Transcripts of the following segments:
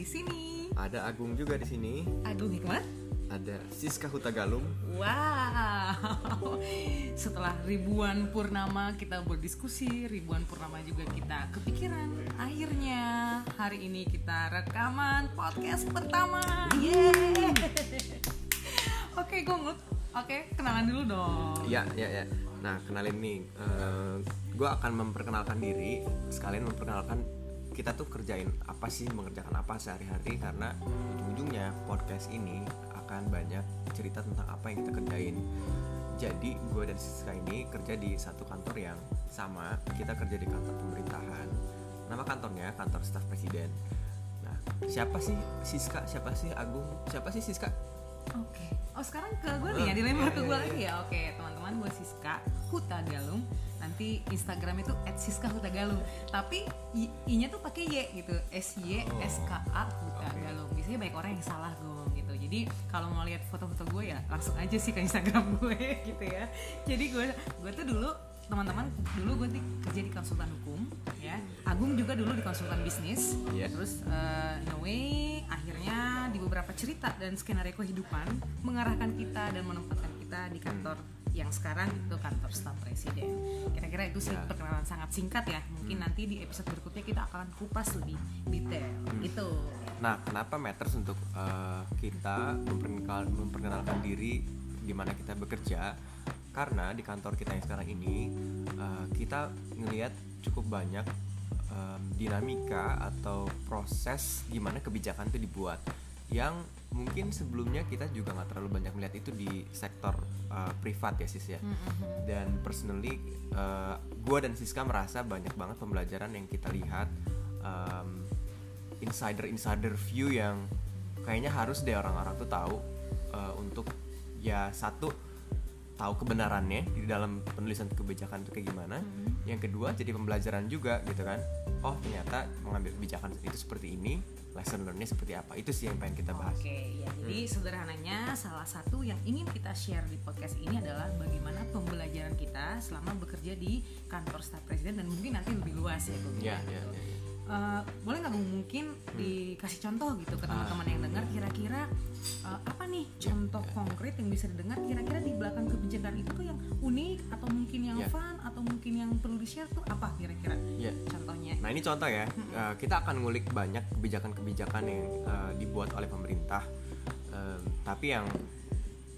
di sini. Ada Agung juga di sini. Agung Hikmat. Ada Siska Hutagalung. Wow. Setelah ribuan purnama kita berdiskusi, ribuan purnama juga kita kepikiran. Akhirnya hari ini kita rekaman podcast pertama. Yeay. Oke, Gung. Oke, kenalan dulu dong. Ya, ya, ya. Nah, kenalin nih. Uh, gue akan memperkenalkan diri, sekalian memperkenalkan kita tuh kerjain apa sih, mengerjakan apa sehari-hari karena ujung-ujungnya podcast ini akan banyak cerita tentang apa yang kita kerjain. Jadi gue dan Siska ini kerja di satu kantor yang sama. Kita kerja di kantor pemerintahan. Nama kantornya kantor staf presiden. Nah, siapa sih Siska? Siapa sih Agung? Siapa sih Siska? Oke. Oh sekarang ke gue nih ya dilempar ke gue lagi ya. Oke teman-teman gue Siska Huta Galung. Nanti Instagram itu @siska_hutagalung. Tapi i-nya tuh pakai y gitu. S Y S K A Huta Galung. Biasanya banyak orang yang salah gue gitu. Jadi kalau mau lihat foto-foto gue ya langsung aja sih ke Instagram gue gitu ya. Jadi gue gue tuh dulu teman-teman dulu gue kerja di konsultan hukum ya Agung juga dulu di konsultan bisnis Yeah. terus uh, in a way akhirnya di beberapa cerita dan skenario kehidupan mengarahkan kita dan menempatkan kita di kantor yang sekarang itu kantor staf presiden. Kira-kira itu sih Ya. perkenalan sangat singkat ya. Mungkin nanti di episode berikutnya kita akan kupas lebih detail. Gitu. Nah, kenapa matters untuk uh, kita memperkenal- memperkenalkan diri di mana kita bekerja? Karena di kantor kita yang sekarang ini uh, kita ngelihat cukup banyak um, dinamika atau proses gimana kebijakan itu dibuat yang mungkin sebelumnya kita juga nggak terlalu banyak melihat itu di sektor uh, privat ya sis ya. Dan personally uh, gue dan Siska merasa banyak banget pembelajaran yang kita lihat um, insider insider view yang kayaknya harus deh orang-orang tuh tahu uh, untuk ya satu tahu kebenarannya di dalam penulisan kebijakan itu kayak gimana. Yang kedua jadi pembelajaran juga gitu kan. Oh ternyata mengambil kebijakan itu seperti ini lesson learnnya seperti apa? Itu sih yang pengen kita bahas. Oke, ya jadi sederhananya salah satu yang ingin kita share di podcast ini adalah bagaimana pembelajaran kita selama bekerja di kantor staf presiden dan mungkin nanti lebih luas ya, Bung. ya ya, ya, ya. Eh, boleh nggak Bung mungkin dikasih contoh gitu ke teman-teman yang dengar kira-kira eh, apa nih contoh konkret yang bisa didengar kira-kira di belakang kebijakan itu tuh yang unik atau mungkin yang Ya. fun atau mungkin yang perlu di share tuh apa kira-kira Ya. contohnya Nah ini contoh ya, Eh, kita akan ngulik banyak kebijakan-kebijakan yang eh, dibuat oleh pemerintah. Em, tapi yang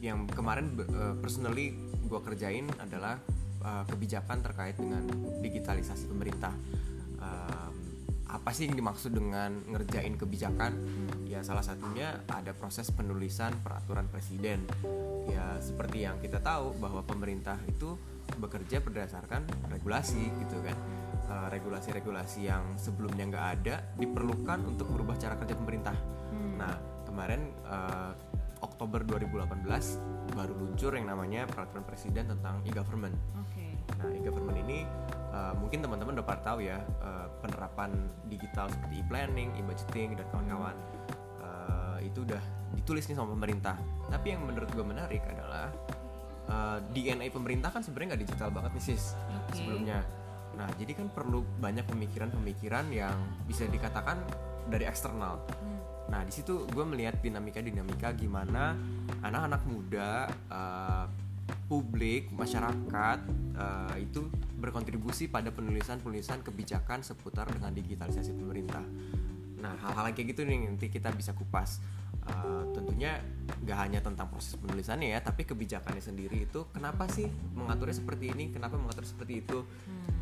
yang kemarin eh, personally gue kerjain adalah eh, kebijakan terkait dengan digitalisasi pemerintah. Apa sih yang dimaksud dengan ngerjain kebijakan? Ya salah satunya ada proses penulisan peraturan presiden. Ya seperti yang kita tahu bahwa pemerintah itu bekerja berdasarkan regulasi gitu kan. Eh, regulasi-regulasi yang sebelumnya nggak ada diperlukan untuk merubah cara kerja pemerintah. Nah kemarin eh, Oktober 2018 baru luncur yang namanya peraturan presiden tentang e-government. oke Nah, e-government ini uh, mungkin teman-teman udah pada tahu ya uh, penerapan digital seperti e-planning, e-budgeting dan kawan-kawan uh, itu udah ditulis nih sama pemerintah. Tapi yang menurut gue menarik adalah uh, DNA pemerintah kan sebenarnya nggak digital banget nih sis Oke. sebelumnya. Nah, jadi kan perlu banyak pemikiran-pemikiran yang bisa dikatakan dari eksternal. Nah, di situ gue melihat dinamika-dinamika gimana anak-anak muda, uh, publik, masyarakat uh, itu berkontribusi pada penulisan-penulisan kebijakan seputar dengan digitalisasi pemerintah. Nah, hal-hal kayak gitu nih nanti kita bisa kupas. Uh, tentunya nggak hanya tentang proses penulisannya ya, tapi kebijakannya sendiri itu kenapa sih mengaturnya seperti ini, kenapa mengatur seperti itu.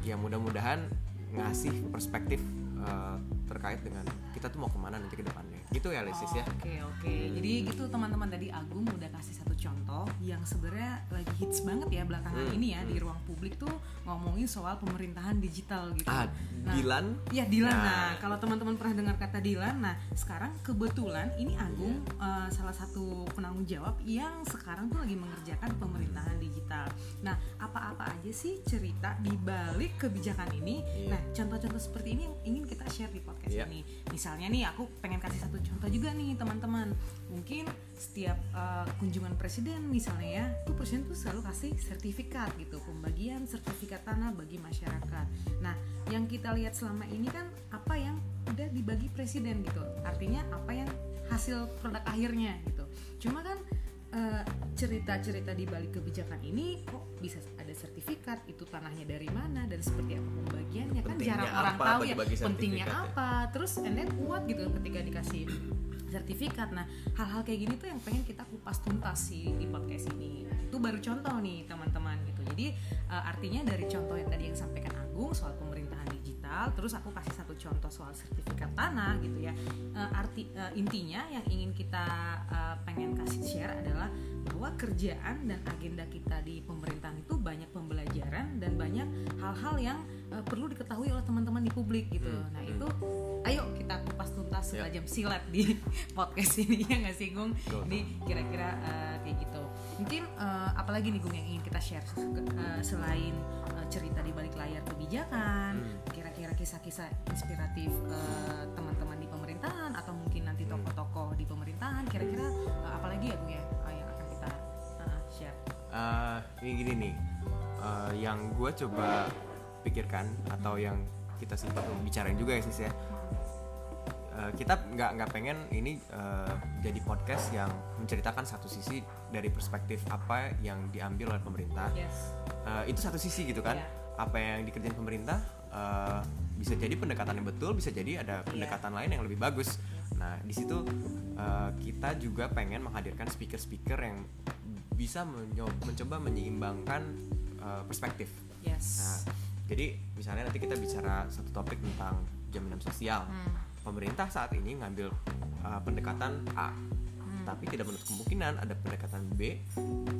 Ya mudah-mudahan ngasih perspektif uh, terkait dengan kita tuh mau ke mana nanti ke depannya. Gitu ya, Lesis ya. Oke oke. Jadi gitu teman-teman tadi Agung udah kasih satu contoh yang sebenarnya lagi hits banget ya belakangan Hmm, ini ya di ruang publik tuh ngomongin soal pemerintahan digital gitu. Ah, Nah, Dilan Ya Dilan. Nah. Nah, kalau teman-teman pernah dengar kata Dilan, nah sekarang kebetulan ini Agung Iya. eh, salah satu penanggung jawab yang sekarang tuh lagi mengerjakan pemerintahan digital. Nah, apa-apa aja sih cerita di balik kebijakan ini? Iya. Nah, contoh-contoh seperti ini yang ingin kita share di podcast Iya. ini. Misalnya nih, aku pengen kasih satu contoh juga nih teman-teman. Mungkin setiap eh, kunjungan presiden misalnya ya, tuh presiden tuh selalu kasih sertifikat gitu, pembagian sertifikat tanah bagi masyarakat. Nah, yang kita lihat selama ini kan apa yang udah dibagi presiden gitu artinya apa yang hasil produk akhirnya gitu cuma kan eh, cerita-cerita di balik kebijakan ini kok bisa ada sertifikat itu tanahnya dari mana dan seperti apa pembagiannya. Kan jarang orang tahu ya pentingnya ya? apa. Terus and then kuat gitu ketika dikasih sertifikat. Nah hal-hal kayak gini tuh yang pengen kita kupas tuntas sih di podcast ini. Itu baru contoh nih teman-teman gitu. Jadi eh, artinya dari contoh yang tadi yang sampaikan Agung soal digital terus aku kasih satu contoh soal sertifikat tanah gitu ya. Eh, arti eh, intinya yang ingin kita eh, pengen kasih share adalah bahwa kerjaan dan agenda kita di pemerintahan itu banyak pembelajaran dan banyak hal-hal yang eh, perlu diketahui oleh teman-teman di publik gitu. Hmm, nah hmm. itu ayo kita kupas tuntas Ya. tajam silat di podcast ini ya nggak sih Gung ini kira-kira eh, kayak gitu. Mungkin eh, apalagi nih Gung yang ingin kita share eh, selain cerita di balik layar kebijakan Hmm. kira-kira kisah-kisah inspiratif eh, teman-teman di pemerintahan atau mungkin nanti Hmm. tokoh-tokoh di pemerintahan kira-kira eh, apalagi ya Gung ya eh, yang akan kita eh, share Eh, ini gini nih eh, yang gue coba pikirkan atau yang kita sempat bicarain juga ya sis ya Eh, kita nggak nggak pengen ini eh, jadi podcast yang menceritakan satu sisi dari perspektif apa yang diambil oleh pemerintah. Yes. Eh, itu satu sisi gitu kan. Iya. apa yang dikerjain pemerintah eh, bisa jadi pendekatan yang betul bisa jadi ada pendekatan lain yang lebih bagus. Nah di situ eh, kita juga pengen menghadirkan speaker-speaker yang bisa mencoba menyeimbangkan eh, perspektif. Yes. Nah jadi misalnya nanti kita bicara satu topik tentang jaminan sosial. Hmm. Pemerintah saat ini ngambil uh, pendekatan A Hmm. tapi tidak menutup kemungkinan ada pendekatan B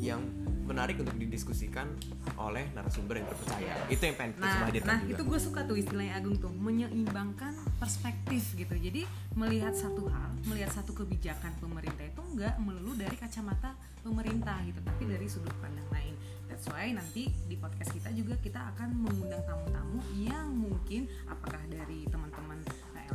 yang menarik untuk didiskusikan oleh narasumber yang terpercaya itu yang pengen Nah, hadirkan nah juga itu gue suka tuh istilahnya Agung tuh menyeimbangkan perspektif gitu. Jadi melihat satu hal, melihat satu kebijakan pemerintah itu nggak melulu dari kacamata pemerintah gitu, tapi dari sudut pandang lain. That's why nanti di podcast kita juga kita akan mengundang tamu-tamu yang mungkin apakah dari teman-teman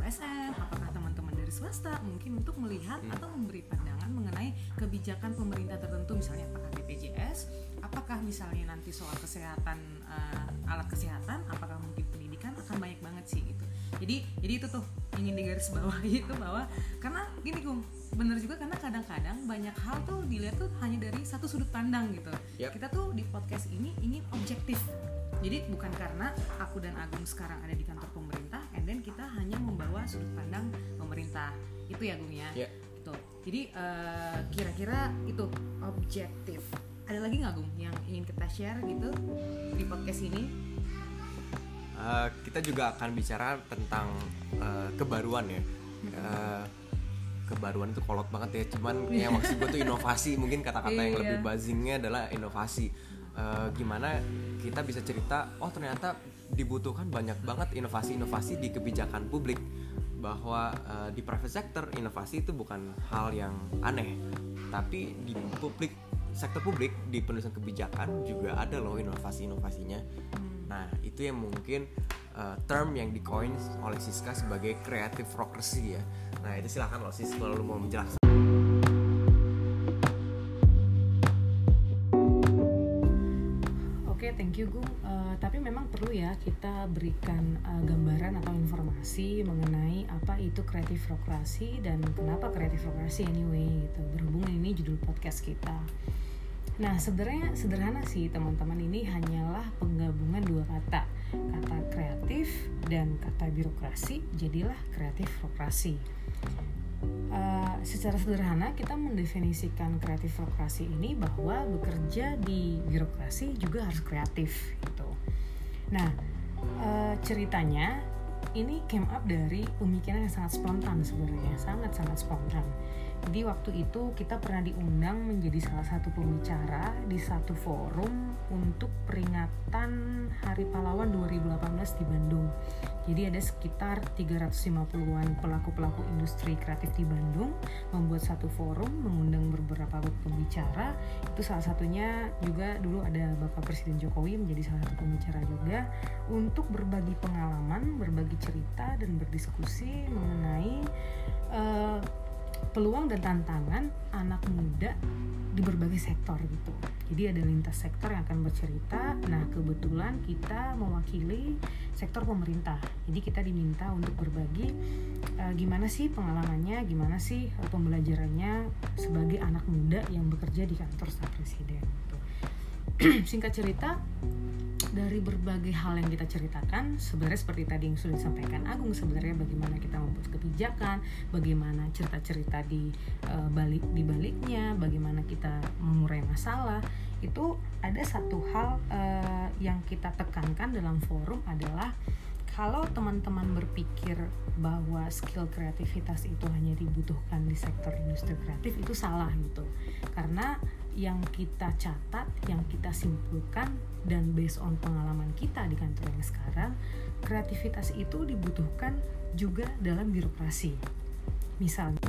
LSM, apakah teman-teman dari swasta, mungkin untuk melihat Hmm. atau memberi pandangan mengenai kebijakan pemerintah tertentu, misalnya apakah BPJS, apakah misalnya nanti soal kesehatan eh, alat kesehatan apakah mungkin pendidikan akan banyak banget sih gitu jadi jadi itu tuh ingin digaris bawahi itu bahwa karena gini gung bener juga karena kadang-kadang banyak hal tuh dilihat tuh hanya dari satu sudut pandang gitu Yap. kita tuh di podcast ini ingin objektif jadi bukan karena aku dan Agung sekarang ada di kantor pemerintah and then kita hanya membawa sudut pandang pemerintah itu ya Gung ya Ya. Gitu. Jadi eh, kira-kira itu objektif. Ada lagi nggak Gung yang ingin kita share gitu di podcast ini? Uh, kita juga akan bicara tentang uh, kebaruan ya Uh, kebaruan itu kolot banget ya cuman yang maksud gue tuh inovasi mungkin kata-kata yang Iya. lebih buzzingnya adalah inovasi Uh, gimana kita bisa cerita oh ternyata dibutuhkan banyak banget inovasi-inovasi di kebijakan publik bahwa uh, di private sector inovasi itu bukan hal yang aneh tapi di publik sektor publik di penulisan kebijakan juga ada loh inovasi-inovasinya Nah, itu yang mungkin uh, term yang dicoin oleh Siska sebagai creative rocracy ya. Nah, itu silahkan loh Sis kalau lu mau menjelaskan. Perlu ya kita berikan eh, gambaran atau informasi mengenai apa itu kreatifrokrasi dan kenapa kreatifrokrasi anyway gitu. Berhubung ini judul podcast kita. Nah, sebenarnya sederhana sih teman-teman ini hanyalah penggabungan dua kata, kata kreatif dan kata birokrasi, jadilah kreatifrokrasi. Uh, secara sederhana kita mendefinisikan kreatifrokrasi ini bahwa bekerja di birokrasi juga harus kreatif gitu. Nah uh, ceritanya ini came up dari pemikiran yang sangat spontan sebenarnya sangat sangat spontan. Jadi waktu itu kita pernah diundang menjadi salah satu pembicara di satu forum untuk peringatan Hari Pahlawan 2018 di Bandung. Jadi ada sekitar 350-an pelaku-pelaku industri kreatif di Bandung membuat satu forum mengundang beberapa pembicara. Itu salah satunya juga dulu ada Bapak Presiden Jokowi menjadi salah satu pembicara juga untuk berbagi pengalaman, berbagi cerita dan berdiskusi mengenai eh, peluang dan tantangan anak muda di berbagai sektor gitu. Jadi ada lintas sektor yang akan bercerita. Nah kebetulan kita mewakili sektor pemerintah. Jadi kita diminta untuk berbagi uh, gimana sih pengalamannya, gimana sih uh, pembelajarannya sebagai anak muda yang bekerja di kantor staf presiden. Gitu. Singkat cerita, dari berbagai hal yang kita ceritakan sebenarnya seperti tadi yang sudah disampaikan Agung sebenarnya bagaimana kita membuat kebijakan bagaimana cerita-cerita di uh, balik di baliknya bagaimana kita mengurai masalah itu ada satu hal uh, yang kita tekankan dalam forum adalah kalau teman-teman berpikir bahwa skill kreativitas itu hanya dibutuhkan di sektor industri kreatif itu salah gitu karena yang kita catat, yang kita simpulkan dan based on pengalaman kita di kantor yang sekarang, kreativitas itu dibutuhkan juga dalam birokrasi. Misalnya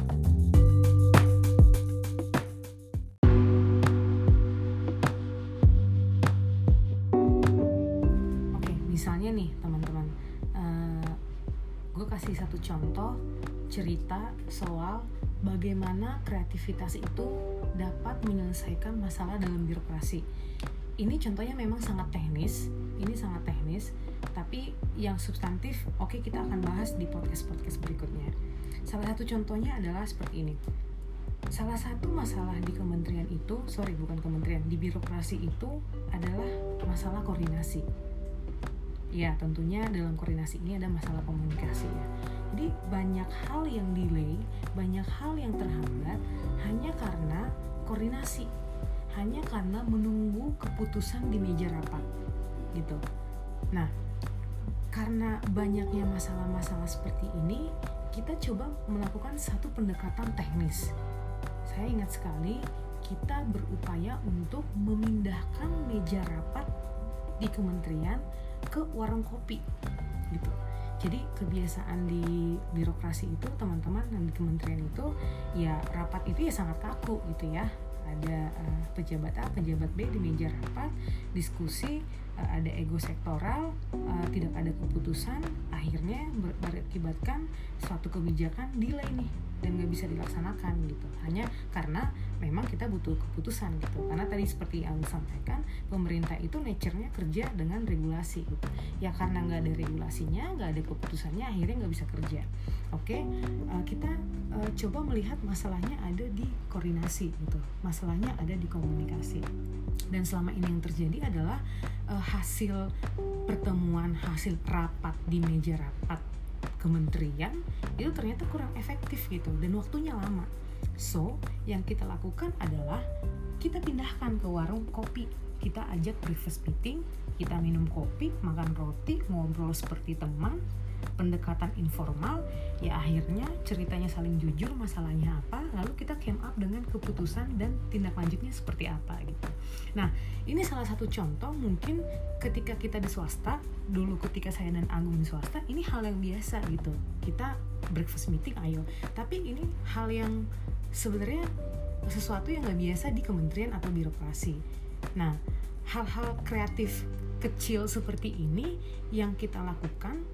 kasih satu contoh cerita soal bagaimana kreativitas itu dapat menyelesaikan masalah dalam birokrasi. Ini contohnya memang sangat teknis, ini sangat teknis, tapi yang substantif oke okay, kita akan bahas di podcast-podcast berikutnya. Salah satu contohnya adalah seperti ini. Salah satu masalah di kementerian itu, sorry bukan kementerian, di birokrasi itu adalah masalah koordinasi. Ya, tentunya dalam koordinasi ini ada masalah komunikasi ya jadi banyak hal yang delay, banyak hal yang terhambat hanya karena koordinasi, hanya karena menunggu keputusan di meja rapat, gitu. Nah, karena banyaknya masalah-masalah seperti ini, kita coba melakukan satu pendekatan teknis. Saya ingat sekali kita berupaya untuk memindahkan meja rapat di kementerian ke warung kopi gitu. Jadi kebiasaan di birokrasi itu teman-teman dan di kementerian itu ya rapat itu ya sangat kaku gitu ya. Ada uh, pejabat A, pejabat B di meja rapat, diskusi, uh, ada ego sektoral, uh, tidak ada keputusan, akhirnya ber berakibatkan suatu kebijakan delay nih dan nggak bisa dilaksanakan gitu. Hanya karena memang kita butuh keputusan gitu. Karena tadi seperti yang sampaikan pemerintah itu nature-nya kerja dengan regulasi gitu. Ya karena nggak ada regulasinya nggak ada keputusannya akhirnya nggak bisa kerja. Oke uh, kita uh, coba melihat masalahnya ada di koordinasi gitu. Masalahnya ada di komunikasi. Dan selama ini yang terjadi adalah uh, hasil pertemuan hasil rapat di meja rapat kementerian itu ternyata kurang efektif gitu dan waktunya lama. So, yang kita lakukan adalah kita pindahkan ke warung kopi. Kita ajak breakfast meeting, kita minum kopi, makan roti, ngobrol seperti teman, pendekatan informal ya akhirnya ceritanya saling jujur masalahnya apa lalu kita came up dengan keputusan dan tindak lanjutnya seperti apa gitu. Nah ini salah satu contoh mungkin ketika kita di swasta dulu ketika saya dan Agung di swasta ini hal yang biasa gitu. Kita breakfast meeting ayo. Tapi ini hal yang sebenarnya sesuatu yang nggak biasa di kementerian atau birokrasi. Nah hal-hal kreatif kecil seperti ini yang kita lakukan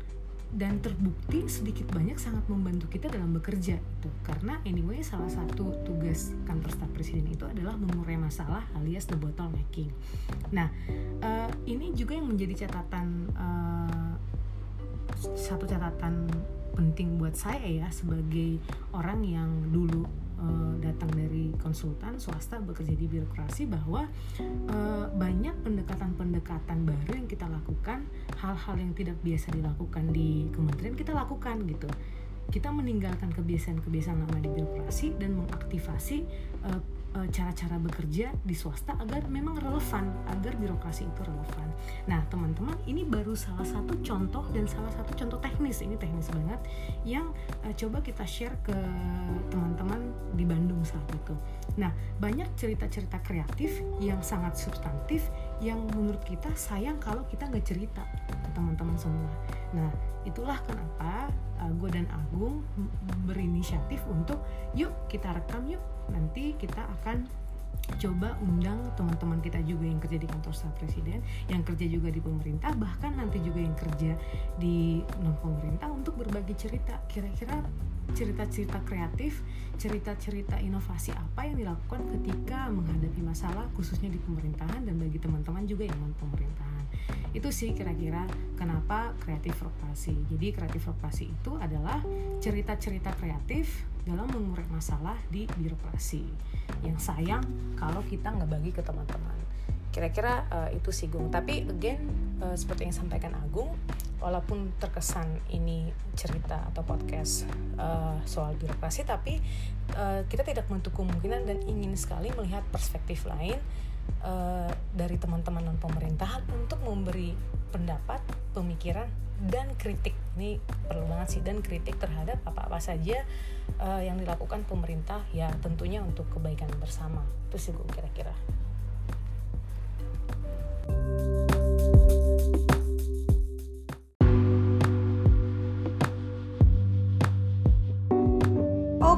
dan terbukti sedikit banyak sangat membantu kita dalam bekerja itu karena anyway salah satu tugas kantor staf presiden itu adalah mengurai masalah alias the bottlenecking. Nah uh, ini juga yang menjadi catatan uh, satu catatan penting buat saya ya sebagai orang yang dulu uh, datang dari konsultan swasta bekerja di birokrasi bahwa uh, banyak pendekatan-pendekatan baru yang kita lakukan hal-hal yang tidak biasa dilakukan di kementerian kita lakukan gitu. Kita meninggalkan kebiasaan-kebiasaan lama di birokrasi dan mengaktifasi uh, Eh, cara-cara bekerja di swasta agar memang relevan agar birokrasi itu relevan. Nah teman-teman ini baru salah satu contoh dan salah satu contoh teknis ini teknis banget yang uh, coba kita share ke teman-teman di Bandung saat itu. Nah banyak cerita-cerita kreatif yang sangat substantif yang menurut kita sayang kalau kita nggak cerita ke teman-teman semua. Nah itulah kenapa uh, gue dan Agung berinisiatif untuk yuk kita rekam yuk nanti kita akan coba undang teman-teman kita juga yang kerja di kantor staf presiden, yang kerja juga di pemerintah, bahkan nanti juga yang kerja di non pemerintah untuk berbagi cerita. Kira-kira cerita-cerita kreatif, cerita-cerita inovasi apa yang dilakukan ketika menghadapi masalah khususnya di pemerintahan dan bagi teman-teman juga yang non pemerintahan. Itu sih kira-kira kenapa kreatif rotasi. Jadi kreatif rotasi itu adalah cerita-cerita kreatif dalam mengurai masalah di birokrasi. Yang sayang kalau kita nggak bagi ke teman-teman. Kira-kira uh, itu sih Gung. Tapi again uh, seperti yang sampaikan Agung, walaupun terkesan ini cerita atau podcast uh, soal birokrasi tapi uh, kita tidak menutup kemungkinan dan ingin sekali melihat perspektif lain uh, dari teman-teman non pemerintahan untuk memberi pendapat, pemikiran dan kritik ini perlu banget sih dan kritik terhadap apa-apa saja uh, yang dilakukan pemerintah ya tentunya untuk kebaikan bersama itu sih gue kira-kira.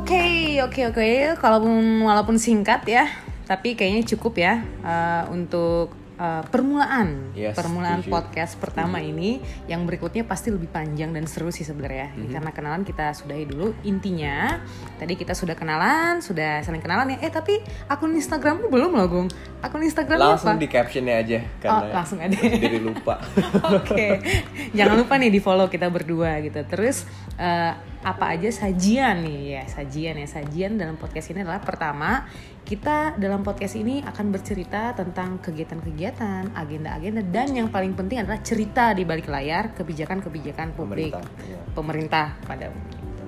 Oke, oke, oke. Kalaupun walaupun singkat ya, tapi kayaknya cukup ya uh, untuk uh, permulaan Yes, permulaan setuju. podcast pertama ini yang berikutnya pasti lebih panjang dan seru sih sebenarnya. Mhm. karena kenalan kita sudahi dulu. Intinya tadi kita sudah kenalan sudah saling kenalan ya. Eh tapi akun Instagrammu belum loh Gung. Akun Instagrammu langsung apa di captionnya aja karena Oh, langsung ada. jadi lupa. Oke, jangan lupa nih di follow kita berdua gitu. Terus eh, apa aja sajian nih? Ya sajian ya. Sajian dalam podcast ini adalah pertama kita dalam podcast ini akan bercerita tentang kegiatan-kegiatan, agenda-agenda dan yang paling penting adalah cerita di balik layar kebijakan-kebijakan publik Pemerintah, iya. pemerintah pada umumnya. gitu.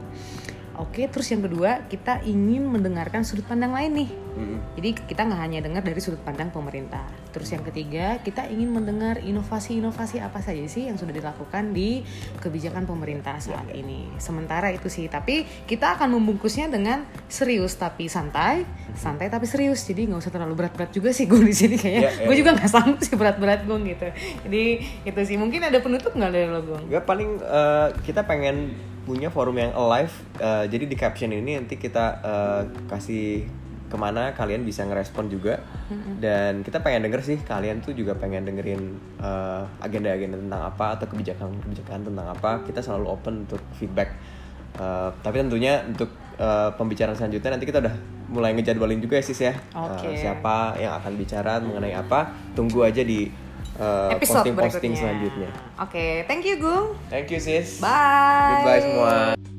Oke, terus yang kedua kita ingin mendengarkan sudut pandang lain nih. Mm-mm. Jadi kita nggak hanya dengar dari sudut pandang pemerintah. Terus yang ketiga kita ingin mendengar inovasi-inovasi apa saja sih yang sudah dilakukan di kebijakan pemerintah saat ini. Sementara itu sih, tapi kita akan membungkusnya dengan serius tapi santai, santai tapi serius. Jadi nggak usah terlalu berat-berat juga sih gue di sini kayaknya. Ya, ya, gue ya. juga nggak sanggup sih berat-berat gue gitu. Jadi itu sih. Mungkin ada penutup nggak dari lo gue? Gak paling eh, kita pengen punya forum yang alive. eh, jadi di caption ini nanti kita eh, kasih ke mana kalian bisa ngerespon juga. Dan kita pengen denger sih kalian tuh juga pengen dengerin eh, agenda-agenda tentang apa atau kebijakan-kebijakan tentang apa. Kita selalu open untuk feedback. Eh, tapi tentunya untuk eh, pembicaraan selanjutnya nanti kita udah mulai ngejadwalin juga ya sis ya. Oke. Eh, siapa yang akan bicara mengenai apa? Tunggu aja di eh, Episode posting-posting berikutnya. selanjutnya. Oke, thank you Gung. Thank you sis. Bye. Goodbye semua.